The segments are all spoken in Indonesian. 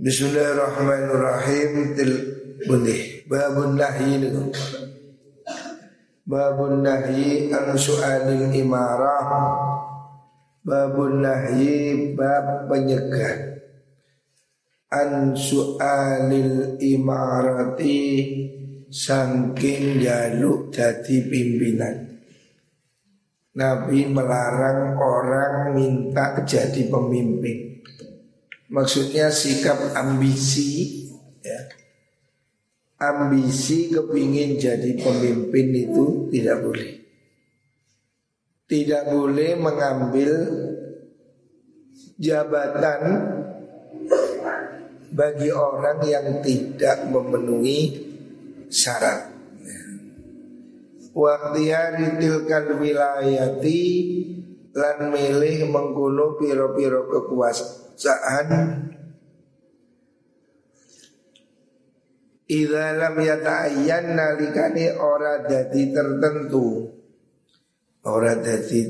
Bismillahirrahmanirrahim til bundi babun nahyi. Babun nahyi an su'alil imarah. Babun nahyi bab penyegah an su'alil imarati sangking jaluk jadi pimpinan. Nabi melarang orang minta jadi pemimpin. Maksudnya sikap ambisi ya. Ambisi kepingin jadi pemimpin itu tidak boleh Tidak boleh mengambil jabatan bagi orang yang tidak memenuhi syarat Waktiari tilkan wilayati lan milih mengkuno piro-piro kekuasaan. Saan Idza lam yata'ayyan nalikane ora dadi tertentu. Ora dadi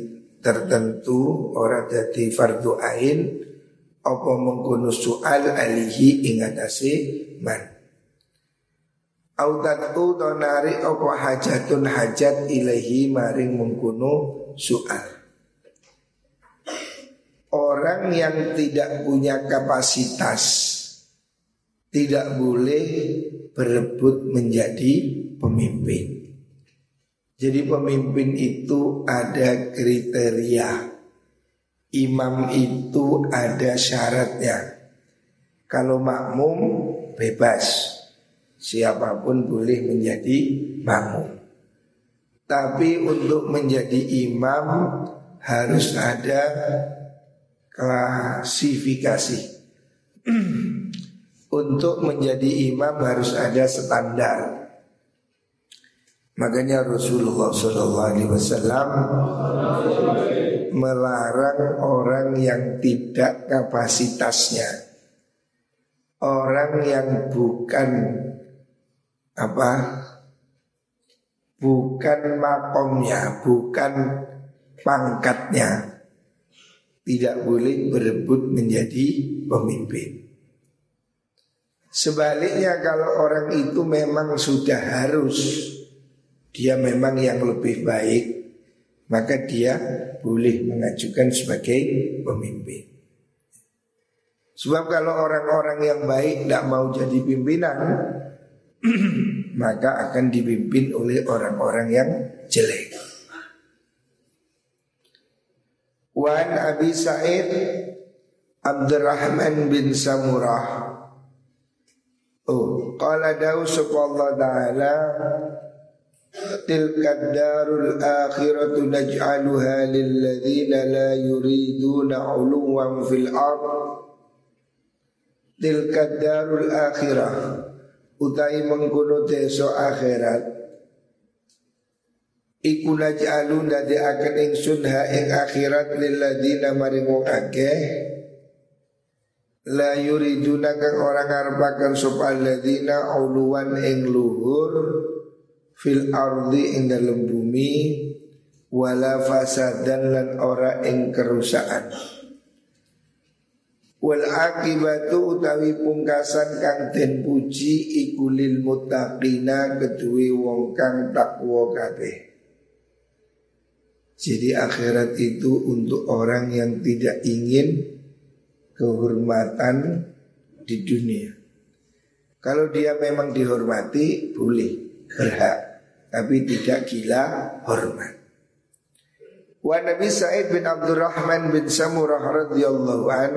tertentu ora dadi fardu ain apa mengkono soal alihi ing atase man. Autatu tonari apa hajatun hajat ilahi maring mengkono soal Orang yang tidak punya kapasitas tidak boleh berebut menjadi pemimpin. Jadi pemimpin itu ada kriteria. Imam itu ada syaratnya. Kalau makmum bebas. Siapa pun boleh menjadi makmum. Tapi untuk menjadi imam harus ada klasifikasi. Untuk menjadi imam harus ada standar. Makanya Rasulullah SAW melarang orang yang tidak kapasitasnya, orang yang bukan apa, bukan makomnya, bukan pangkatnya, tidak boleh berebut menjadi pemimpin. Sebaliknya kalau orang itu memang sudah harus dia memang yang lebih baik, maka dia boleh mengajukan sebagai pemimpin. Sebab kalau orang-orang yang baik tidak mau jadi pimpinan, maka akan dipimpin oleh orang-orang yang jelek. Wan Abi Sa'id Abdurrahman bin Samurah. Oh, qala dawu Allah taala tilka darul akhiratu naj'aluha lil ladzina la yuriduna 'uluwan fil ard. Tilka darul akhirah utai mengkono deso akhirat Iku naj'alu dadi akan ingsun ha ing akhirat lilladina maring wong akeh. La yuriduna kang ora ngarepaken sapa alladzina uluwan ing luhur fil ardi ing dalem bumi wala fasadan lan ora ing kerusakan. Wal akibatu utawi pungkasan kang den puji iku lil muttaqina kedue wong kang takwa kabeh jadi akhirat itu untuk orang yang tidak ingin kehormatan di dunia. Kalau dia memang dihormati boleh berhak, tapi tidak gila hormat. Wa Nabi Sa'id bin Abdurrahman bin Samurah radhiyallahu an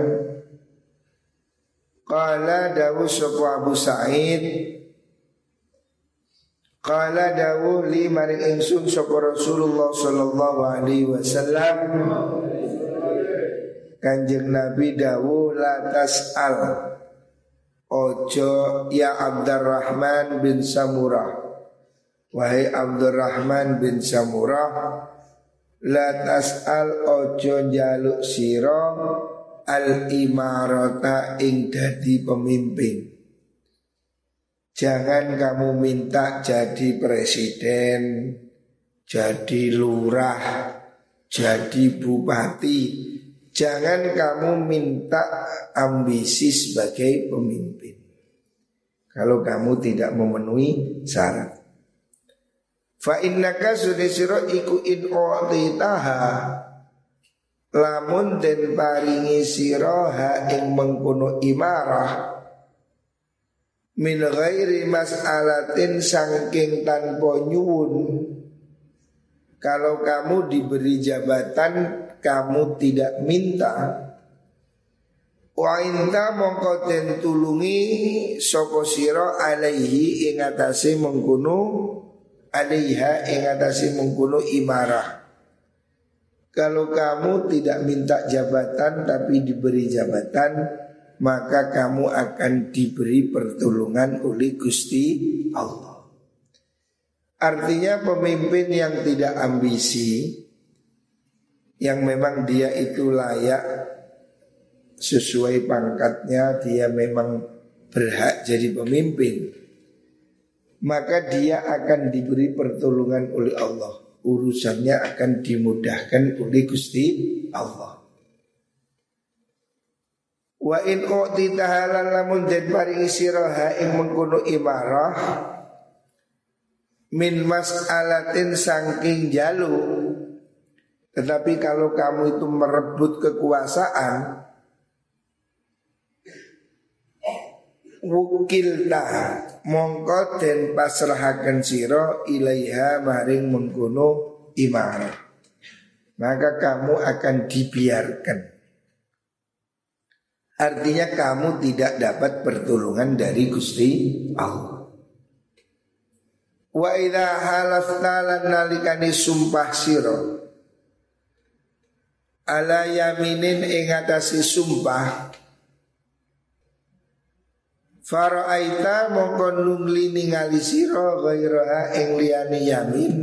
Qala dawu Abu Sa'id Qala dawu li maring ingsun sapa Rasulullah sallallahu alaihi wasallam. Kanjeng Nabi dawu la tas'al. Ojo ya Abdurrahman bin Samurah. Wahai Abdurrahman bin Samurah La tas'al ojo jaluk siro Al imarata ing dadi pemimpin Jangan kamu minta jadi presiden, jadi lurah, jadi bupati, Jangan kamu minta ambisi sebagai pemimpin. Kalau kamu tidak memenuhi syarat. Fa innaka sudesiro iku in taha Lamun den paringi siroha ing mengkuno imarah Min ghairi mas'alatin sangking tanpa nyuwun. Kalau kamu diberi jabatan kamu tidak minta. Wa inta mongko den tulungi sapa sira alaihi ing atase mengkono alaiha ing atase mengkono imarah. Kalau kamu tidak minta jabatan tapi diberi jabatan maka kamu akan diberi pertolongan oleh Gusti Allah. Artinya pemimpin yang tidak ambisi yang memang dia itu layak sesuai pangkatnya dia memang berhak jadi pemimpin maka dia akan diberi pertolongan oleh Allah urusannya akan dimudahkan oleh Gusti Allah Wa in u'ti tahalan lamun den paringi siraha ing mengkono imarah min mas'alatin saking jalu. Tetapi kalau kamu itu merebut kekuasaan Wukilna mongko den pasrahaken siro ilaiha maring mengkono imarah. Maka kamu akan dibiarkan Artinya kamu tidak dapat pertolongan dari Gusti Allah. Wa idha halafna lan nalikani sumpah siro. Ala yaminin ing atase sumpah. Faraaita mongkon nungli ningali sira ghairaha ing liyane yamin.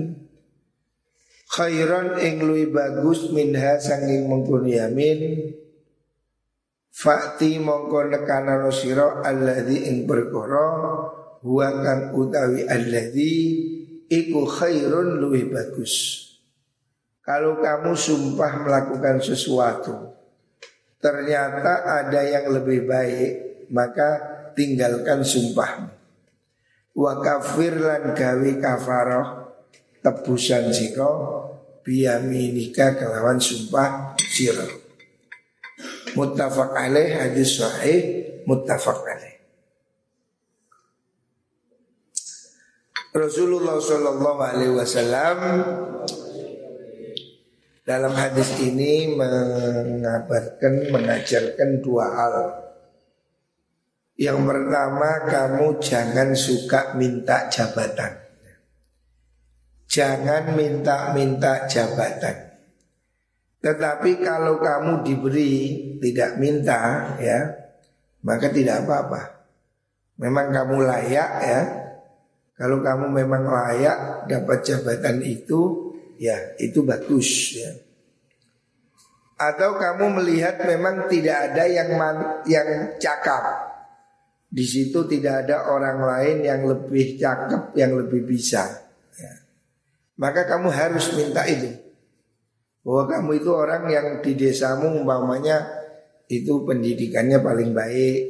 Khairan ing luwi bagus minha sanging mengkono yamin Fakti mongko nekana sira alladzi ing huwa kang utawi alladzi iku khairun luwi bagus. Kalau kamu sumpah melakukan sesuatu Ternyata ada yang lebih baik Maka tinggalkan sumpah Wa kafir lan gawi kafaroh Tebusan siro Biyaminika kelawan sumpah siro Muttafaq alaih hadis sahih Muttafaq alaih Rasulullah Shallallahu Alaihi Wasallam dalam hadis ini mengabarkan, mengajarkan dua hal. Yang pertama kamu jangan suka minta jabatan. Jangan minta-minta jabatan. Tetapi kalau kamu diberi tidak minta ya, maka tidak apa-apa. Memang kamu layak ya. Kalau kamu memang layak dapat jabatan itu, ya itu bagus ya. Atau kamu melihat memang tidak ada yang man, yang cakap. Di situ tidak ada orang lain yang lebih cakep, yang lebih bisa. Ya. Maka kamu harus minta itu. Bahwa kamu itu orang yang di desamu umpamanya itu pendidikannya paling baik,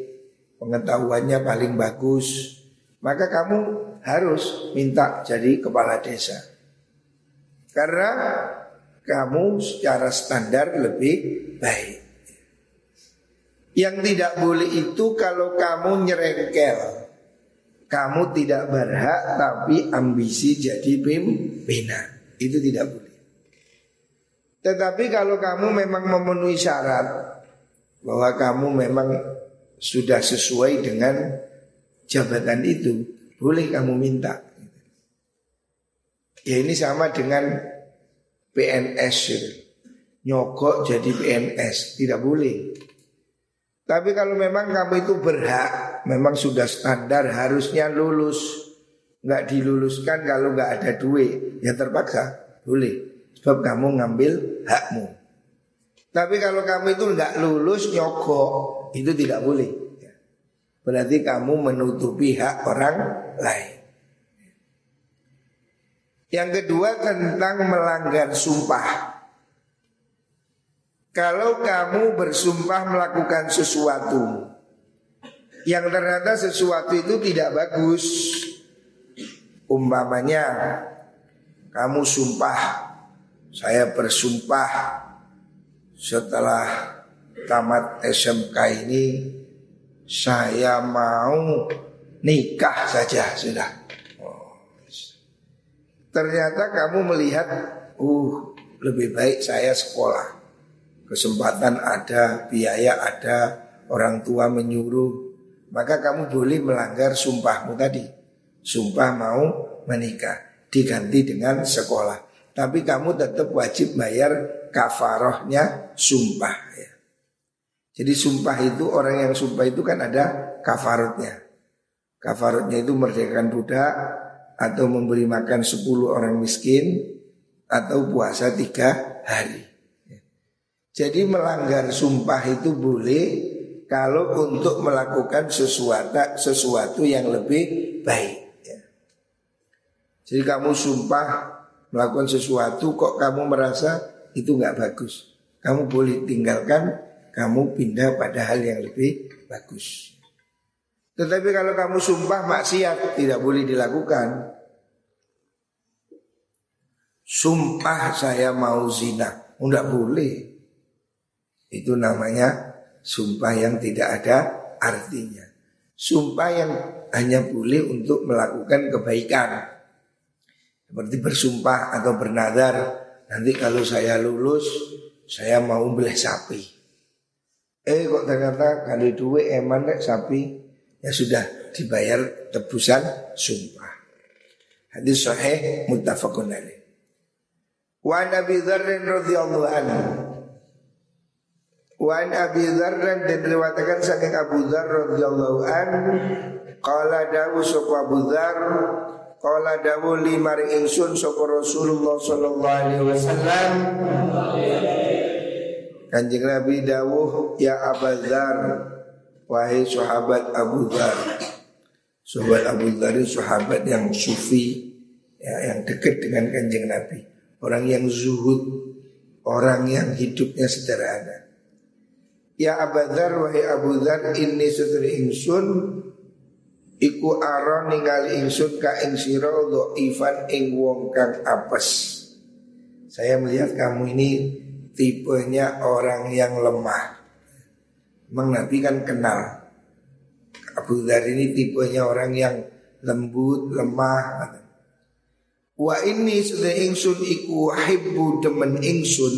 pengetahuannya paling bagus. Maka kamu harus minta jadi kepala desa. Karena kamu secara standar lebih baik. Yang tidak boleh itu kalau kamu nyerengkel. Kamu tidak berhak tapi ambisi jadi pimpinan. Itu tidak boleh. Tetapi kalau kamu memang memenuhi syarat bahwa kamu memang sudah sesuai dengan jabatan itu, boleh kamu minta. Ya ini sama dengan PNS itu. Nyogok jadi PNS tidak boleh. Tapi kalau memang kamu itu berhak, memang sudah standar harusnya lulus, nggak diluluskan kalau nggak ada duit, ya terpaksa boleh. Sebab kamu ngambil hakmu. Tapi kalau kamu itu nggak lulus nyogok, itu tidak boleh. Berarti kamu menutupi hak orang lain. Yang kedua tentang melanggar sumpah. Kalau kamu bersumpah melakukan sesuatu yang ternyata sesuatu itu tidak bagus, umpamanya kamu sumpah, saya bersumpah setelah tamat SMK ini saya mau nikah saja sudah. Ternyata kamu melihat, uh lebih baik saya sekolah kesempatan ada, biaya ada, orang tua menyuruh, maka kamu boleh melanggar sumpahmu tadi. Sumpah mau menikah diganti dengan sekolah. Tapi kamu tetap wajib bayar kafarohnya sumpah ya. Jadi sumpah itu orang yang sumpah itu kan ada kafarotnya. Kafarotnya itu merdekakan budak atau memberi makan 10 orang miskin atau puasa tiga hari. Jadi melanggar sumpah itu boleh kalau untuk melakukan sesuatu sesuatu yang lebih baik. Ya. Jadi kamu sumpah melakukan sesuatu kok kamu merasa itu nggak bagus, kamu boleh tinggalkan, kamu pindah pada hal yang lebih bagus. Tetapi kalau kamu sumpah maksiat tidak boleh dilakukan. Sumpah saya mau zina, enggak boleh. Itu namanya sumpah yang tidak ada artinya. Sumpah yang hanya boleh untuk melakukan kebaikan. Seperti bersumpah atau bernadar, nanti kalau saya lulus, saya mau beli sapi. Eh kok ternyata kali dua eman sapi, ya sudah dibayar tebusan sumpah. Hadis sahih muttafaqun alaih. Wa Nabi Dzar radhiyallahu anhu Wa an Abi dan diriwayatkan saking Abu Dzar radhiyallahu an qala dawu sapa Abu qala dawu li mari ingsun sapa Rasulullah sallallahu alaihi wasallam. Kanjeng Nabi dawuh ya Abu Dzar wahai sahabat Abu Dzar. Sahabat Abu Dzar sahabat yang sufi ya, yang dekat dengan kanjeng Nabi. Orang yang zuhud Orang yang hidupnya sederhana. Ya Abu Dzar wahai Abu Dzar ini setri ingsun iku aron ningali ingsun ka ing sira dhaifan ing wong kang apes. Saya melihat kamu ini tipenya orang yang lemah. Memang Nabi kan kenal Abu Dzar ini tipenya orang yang lembut, lemah. Wa ini sudah ingsun iku hibbu demen ingsun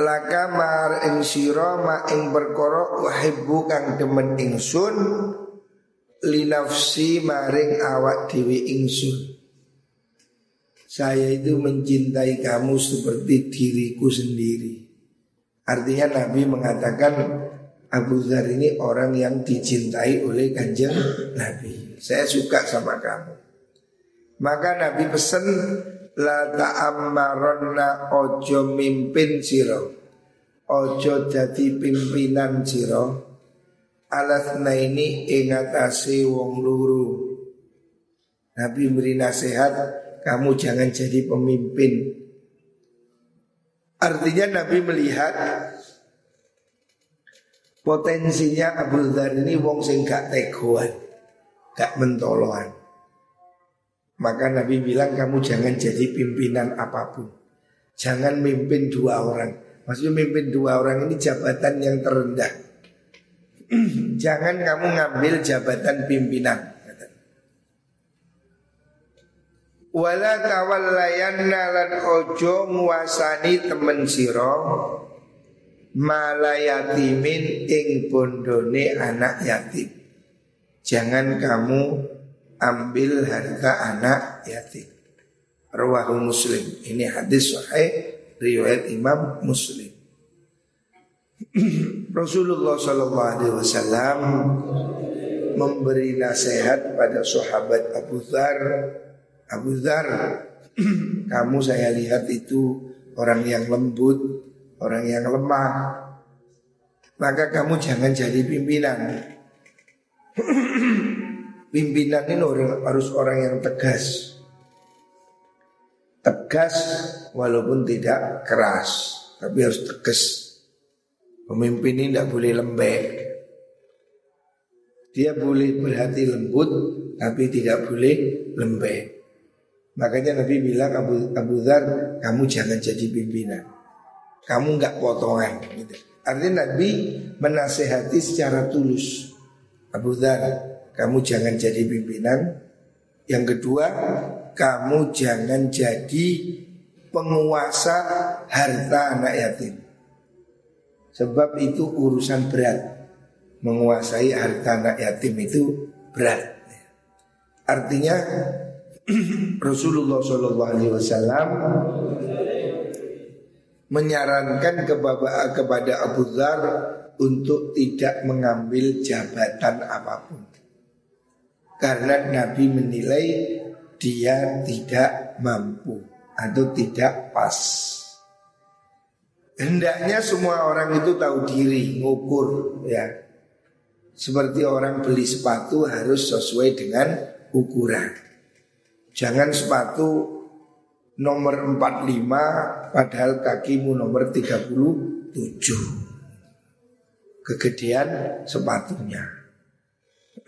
laka mar ing sira ma ing perkara uhibbu kang demen ingsun linafsi maring awak dhewe ingsun saya itu mencintai kamu seperti diriku sendiri. Artinya Nabi mengatakan Abu Dhar ini orang yang dicintai oleh kanjeng Nabi. Saya suka sama kamu. Maka Nabi pesan la ta'ammaronna ojo mimpin siro ojo jadi pimpinan siro alasna ini ingatasi wong luru. Nabi beri nasihat kamu jangan jadi pemimpin. Artinya Nabi melihat potensinya Abu Dhar ini wong sing gak tegoan, gak mentoloan. Maka Nabi bilang kamu jangan jadi pimpinan apa pun. Jangan mimpin dua orang. Maksudnya mimpin dua orang ini jabatan yang terendah. jangan kamu ngambil jabatan pimpinan. Wala tawallayanna lan ojo nguasani temen siro malayatimin ing bondone anak yatim. Jangan kamu ambil harta anak yatim. Rawahu Muslim. Ini hadis sahih riwayat Imam Muslim. Rasulullah Shallallahu Alaihi Wasallam memberi nasihat pada sahabat Abu Dhar. Abu Dhar, kamu saya lihat itu orang yang lembut, orang yang lemah. Maka kamu jangan jadi pimpinan. Pimpinan ini orang, harus orang yang tegas Tegas walaupun tidak keras, tapi harus tegas. Pemimpin ini tidak boleh lembek. Dia boleh berhati lembut, tapi tidak boleh lembek. Makanya Nabi bilang Abu, Abu Dhar, kamu jangan jadi pimpinan. Kamu nggak potongan. Gitu. Artinya Nabi menasehati secara tulus. Abu Dhar, kamu jangan jadi pimpinan. Yang kedua, kamu jangan jadi penguasa harta anak yatim. Sebab itu urusan berat. Menguasai harta anak yatim itu berat. Artinya Rasulullah Shallallahu Alaihi Wasallam menyarankan kepada, kepada Abu Dhar untuk tidak mengambil jabatan apa pun. Karena Nabi menilai dia tidak mampu atau tidak pas. Hendaknya semua orang itu tahu diri, ngukur ya. Seperti orang beli sepatu harus sesuai dengan ukuran. Jangan sepatu nomor 45 padahal kakimu nomor 37. Kegedean sepatunya.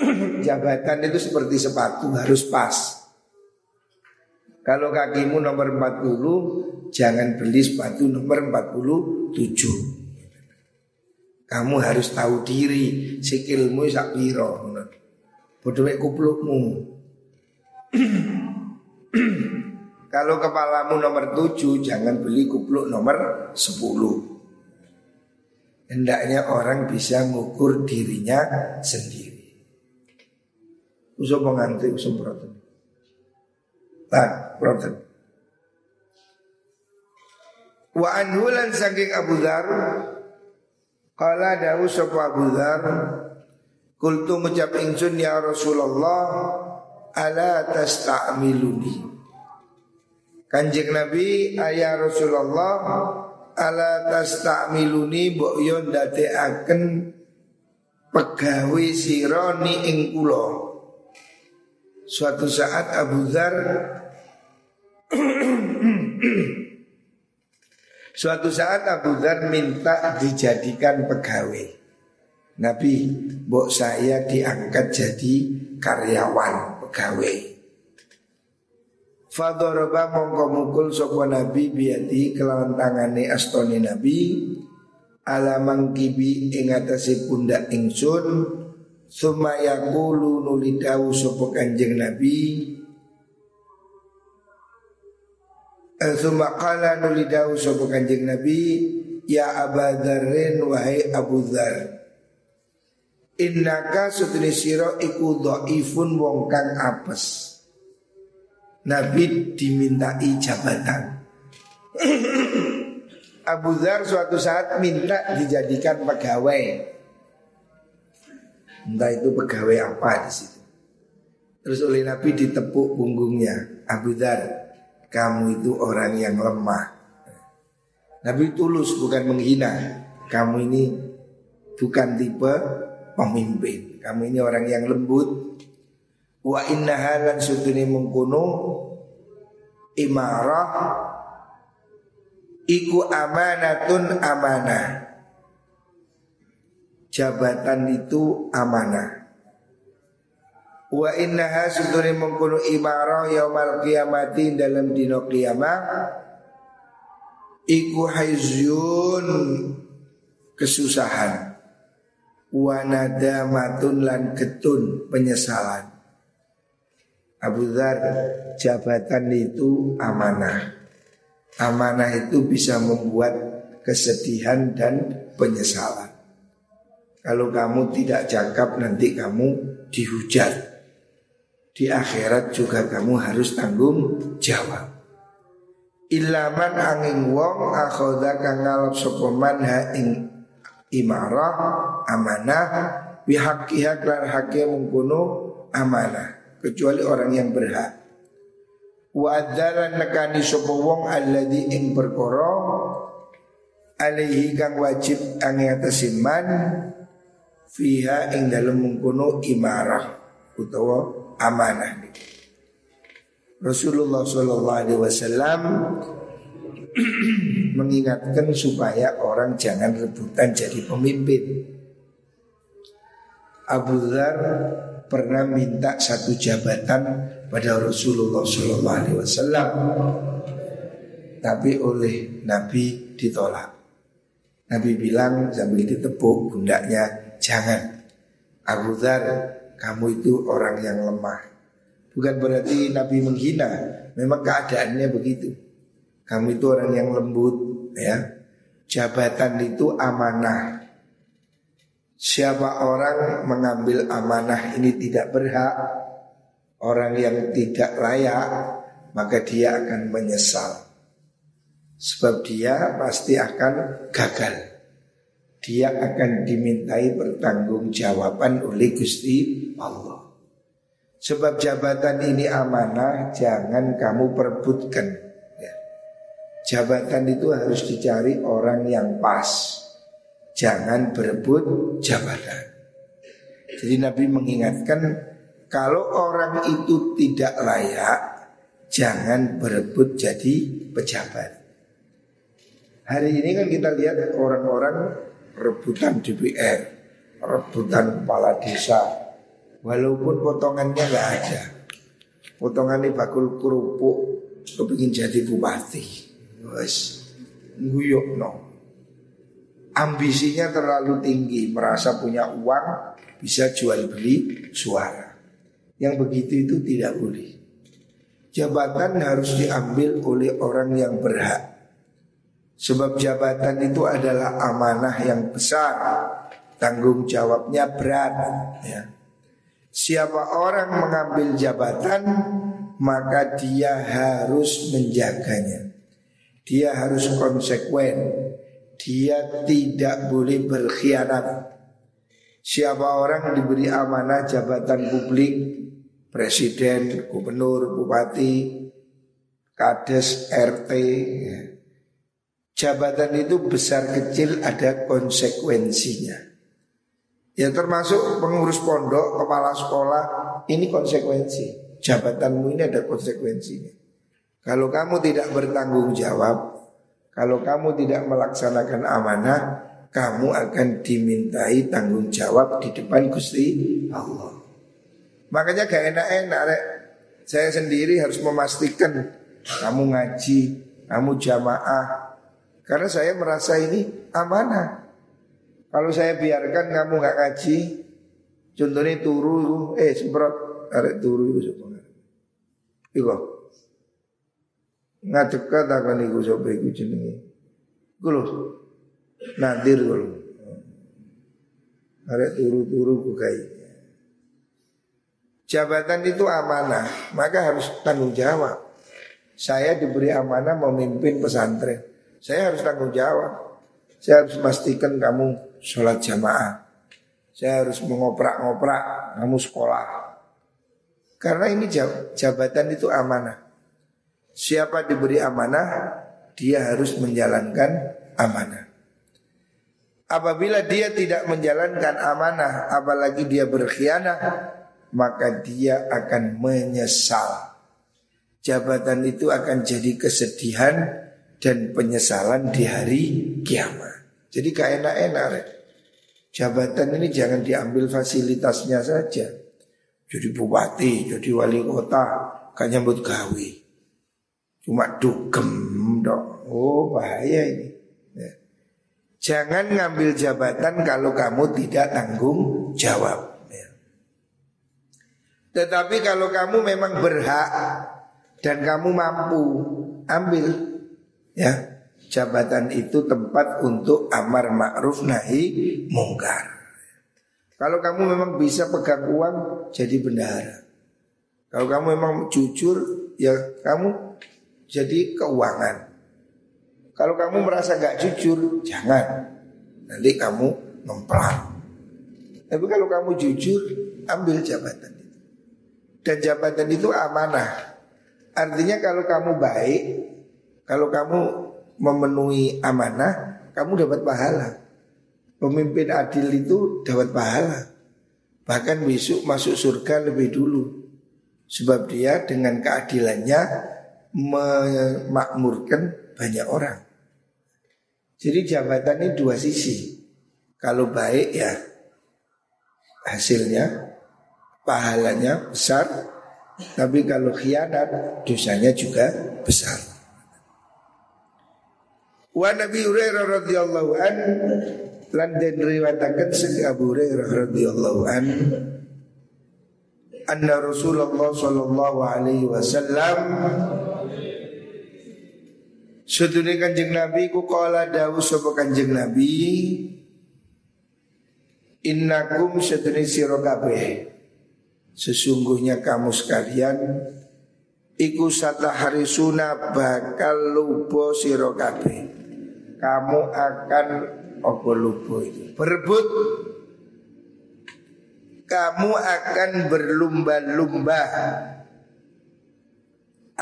Jabatan itu seperti sepatu harus pas. Kalau kakimu nomor 40 Jangan beli sepatu nomor 47 Kamu harus tahu diri Sikilmu sak piro Bodoh kuplukmu. Kalau kepalamu nomor 7 Jangan beli kupluk nomor 10 Hendaknya orang bisa mengukur dirinya sendiri Usah pengantin, usah protein Tak, proten. Wa anhulan saking Abu Dhar Kala dawu sapa Abu Dhar Kultu ngucap ingsun ya Rasulullah Ala tasta'miluni? Kanjeng Nabi ayah Rasulullah Ala tasta'miluni? Mbok yon akan Pegawi sironi ing kula Suatu saat Abu Dhar Suatu saat Abu Dhar minta dijadikan pegawai. Nabi, bok saya diangkat jadi karyawan pegawai. Fadoroba mongko mukul sopo Nabi biati kelawan tangane astoni Nabi Alamang kibi ingatasi pundak ingsun Suma yakulu nulidawu sopo kanjeng Nabi. Suma kala nulidawu sopo kanjeng Nabi. Ya abadarin wahai Abu Dhar. Innaka sutri siro iku do'ifun wong kang apes. Nabi dimintai jabatan. Abu Dhar suatu saat minta dijadikan pegawai Entah itu pegawai apa di situ Terus oleh Nabi ditepuk punggungnya Abu Dhar kamu itu orang yang lemah. Nabi tulus bukan menghina. Kamu ini bukan tipe pemimpin. Kamu ini orang yang lembut. Wa inna halan sutuni mengkuno imarah iku amanatun amanah. Jabatan itu amanah. Wa innaha suduri mengkuno imarah yaumal kiamati dalam dino kiamat Iku haizyun kesusahan. Wa nadamatun lan ketun penyesalan. Abu Dhar jabatan itu amanah. Amanah itu bisa membuat kesedihan dan penyesalan Kalau kamu tidak cakap nanti kamu dihujat di akhirat juga kamu harus tanggung jawab. Ilaman angin wong akhoda kang ngalap sopeman ha ing imarah amanah bihakiha klan haknya mengkuno amanah kecuali orang yang berhak. Wa adalan nekani sopo wong alladhi ing perkoro alaihi kang wajib angin atasiman fiha ing dalam mengkuno imarah utawa amanah Rasulullah Shallallahu Alaihi Wasallam mengingatkan supaya orang jangan rebutan jadi pemimpin. Abu Dhar pernah minta satu jabatan pada Rasulullah Shallallahu Alaihi Wasallam, tapi oleh Nabi ditolak. Nabi bilang sambil ditepuk pundaknya, jangan. Abu Dhar, kamu itu orang yang lemah. Bukan berarti Nabi menghina, memang keadaannya begitu. Kamu itu orang yang lembut, ya. Jabatan itu amanah. Siapa orang mengambil amanah ini tidak berhak, orang yang tidak layak, maka dia akan menyesal. Sebab dia pasti akan gagal. Dia akan dimintai pertanggungjawaban oleh Gusti Allah. Sebab jabatan ini amanah, jangan kamu perbutkan. Ya. Jabatan itu harus dicari orang yang pas. Jangan berebut jabatan. Jadi Nabi mengingatkan kalau orang itu tidak layak, jangan berebut jadi pejabat. Hari ini kan kita lihat orang-orang rebutan DPR, rebutan kepala desa, walaupun potongannya nggak ada. Potongannya bakul kerupuk, kepingin jadi bupati. Wes, nguyuk no ambisinya terlalu tinggi, merasa punya uang, bisa jual beli suara. Yang begitu itu tidak boleh. Jabatan harus diambil oleh orang yang berhak. Sebab jabatan itu adalah amanah yang besar, tanggung jawabnya berat. Ya. Siapa orang mengambil jabatan, maka dia harus menjaganya. Dia harus konsekuen dia tidak boleh berkhianat. Siapa orang diberi amanah jabatan publik, presiden, gubernur, bupati, kades, RT, ya. Jabatan itu besar kecil ada konsekuensinya. Ya termasuk pengurus pondok, kepala sekolah, ini konsekuensi. Jabatanmu ini ada konsekuensinya. Kalau kamu tidak bertanggung jawab, kalau kamu tidak melaksanakan amanah, kamu akan dimintai tanggung jawab di depan Gusti Allah. Makanya gak enak-enak. Saya sendiri harus memastikan kamu ngaji, kamu jamaah. Karena saya merasa ini amanah. Kalau saya biarkan kamu nggak ngaji, contohnya turu, eh semprot, arek turu itu semua. Iku ngadeka takon iku sapa iku jenenge. Lho. Nadir lho. Arek turu-turu ku Jabatan itu amanah, maka harus tanggung jawab. Saya diberi amanah memimpin pesantren. Saya harus tanggung jawab. Saya harus memastikan kamu sholat jamaah. Saya harus mengoprak-ngoprak kamu sekolah. Karena ini jabatan itu amanah. Siapa diberi amanah, dia harus menjalankan amanah. Apabila dia tidak menjalankan amanah, apalagi dia berkhianat, maka dia akan menyesal. Jabatan itu akan jadi kesedihan dan penyesalan di hari kiamat. Jadi gak enak-enak. Jabatan ini jangan diambil fasilitasnya saja. Jadi bupati, jadi wali kota, gak nyambut gawe. Cuma dugem dok. Oh bahaya ini. Ya. Jangan ngambil jabatan kalau kamu tidak tanggung jawab. Ya. Tetapi kalau kamu memang berhak dan kamu mampu ambil ya jabatan itu tempat untuk amar ma'ruf nahi mungkar. Kalau kamu memang bisa pegang uang jadi bendahara. Kalau kamu memang jujur ya kamu jadi keuangan. Kalau kamu merasa gak jujur, jangan. Nanti kamu memplang. Tapi kalau kamu jujur, ambil jabatan itu. Dan jabatan itu amanah. Artinya kalau kamu baik, kalau kamu memenuhi amanah, kamu dapat pahala. Pemimpin adil itu dapat pahala. Bahkan besok masuk surga lebih dulu. Sebab dia dengan keadilannya memakmurkan banyak orang. Jadi jabatan ini dua sisi. Kalau baik ya hasilnya pahalanya besar, tapi kalau khianat dosanya juga besar. Wa Nabi Hurairah radhiyallahu an lan den riwayataken sing Abu Hurairah radhiyallahu an anna Rasulullah sallallahu alaihi wasallam Sedune Kanjeng Nabi ku kala dawuh sapa Kanjeng Nabi Innakum sedune sira kabeh Sesungguhnya kamu sekalian Iku sataharisuna bakal lubo sira kabeh Kamu akan apa itu Berebut Kamu akan berlumba-lumba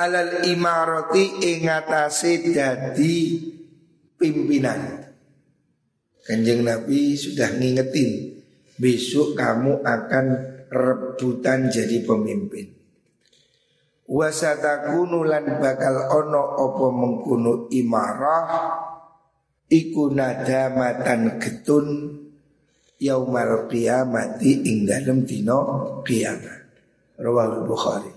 alal imarati ingatasi dadi pimpinan. Kanjeng Nabi sudah ngingetin besok kamu akan rebutan jadi pemimpin. Wasatakunu lan bakal ono opo mengkuno imarah iku nadamatan getun yaumal qiyamati ing dalem dina kiamat. Rawal Bukhari.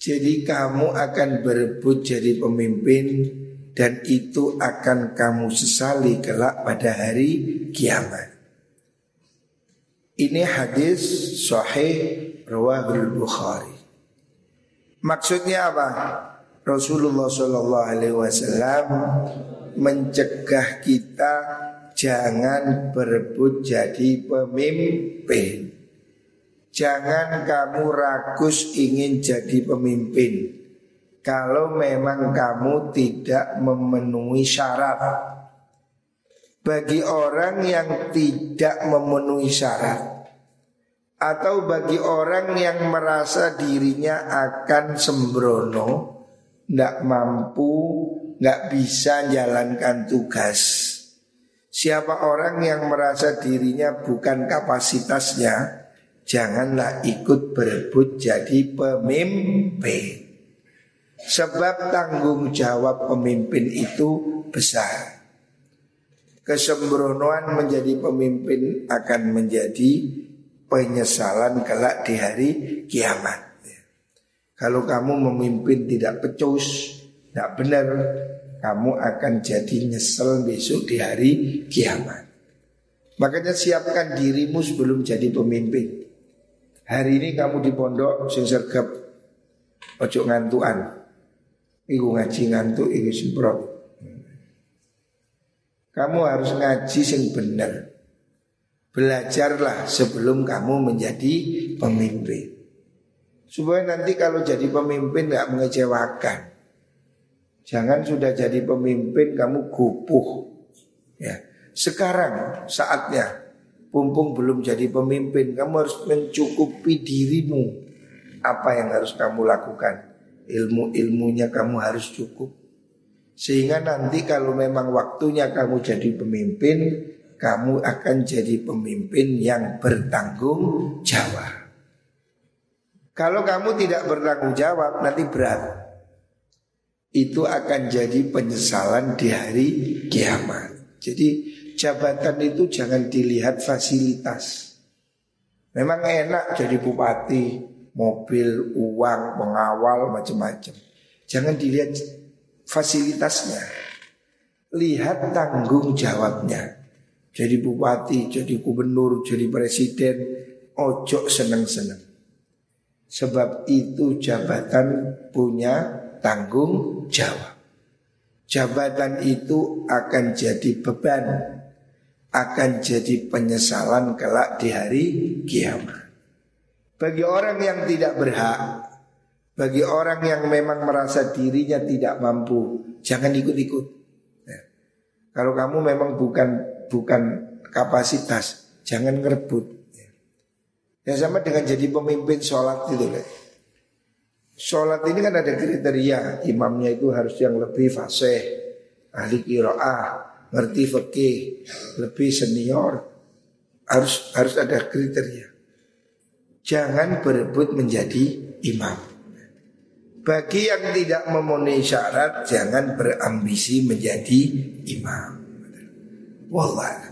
Jadi kamu akan berebut jadi pemimpin dan itu akan kamu sesali kelak pada hari kiamat. Ini hadis sahih rawahul Bukhari. Maksudnya apa? Rasulullah Shallallahu Alaihi Wasallam mencegah kita jangan berebut jadi pemimpin. Jangan kamu ragus ingin jadi pemimpin Kalau memang kamu tidak memenuhi syarat Bagi orang yang tidak memenuhi syarat Atau bagi orang yang merasa dirinya akan sembrono Tidak mampu, nggak bisa jalankan tugas. Siapa orang yang merasa dirinya bukan kapasitasnya Janganlah ikut berebut jadi pemimpin. Sebab tanggung jawab pemimpin itu besar. Kesembronoan menjadi pemimpin akan menjadi penyesalan kelak di hari kiamat Kalau kamu memimpin tidak pecus, tidak benar Kamu akan jadi nyesel besok di hari kiamat Makanya siapkan dirimu sebelum jadi pemimpin Hari ini kamu di pondok sing sergap ojo ngantuan. Iku ngaji ngantuk iku semprot. Kamu harus ngaji sing benar. Belajarlah sebelum kamu menjadi pemimpin. Supaya nanti kalau jadi pemimpin nggak mengecewakan. Jangan sudah jadi pemimpin kamu gupuh. Ya. Sekarang saatnya Pumpung belum jadi pemimpin Kamu harus mencukupi dirimu Apa yang harus kamu lakukan Ilmu-ilmunya kamu harus cukup Sehingga nanti kalau memang waktunya kamu jadi pemimpin Kamu akan jadi pemimpin yang bertanggung jawab Kalau kamu tidak bertanggung jawab nanti berat Itu akan jadi penyesalan di hari kiamat Jadi jabatan itu jangan dilihat fasilitas. Memang enak jadi bupati, mobil, uang, pengawal, macam-macam. Jangan dilihat fasilitasnya. Lihat tanggung jawabnya. Jadi bupati, jadi gubernur, jadi presiden, ojo seneng-seneng. Sebab itu jabatan punya tanggung jawab. Jabatan itu akan jadi beban akan jadi penyesalan kelak di hari kiamat. Bagi orang yang tidak berhak, bagi orang yang memang merasa dirinya tidak mampu, jangan ikut-ikut. Ya. Kalau kamu memang bukan bukan kapasitas, jangan ngerebut. Ya. ya sama dengan jadi pemimpin sholat itu. Sholat ini kan ada kriteria, imamnya itu harus yang lebih fasih, ahli kiroah, ngerti fikih, lebih senior, harus harus ada kriteria. Jangan berebut menjadi imam. Bagi yang tidak memenuhi syarat jangan berambisi menjadi imam. Wallah.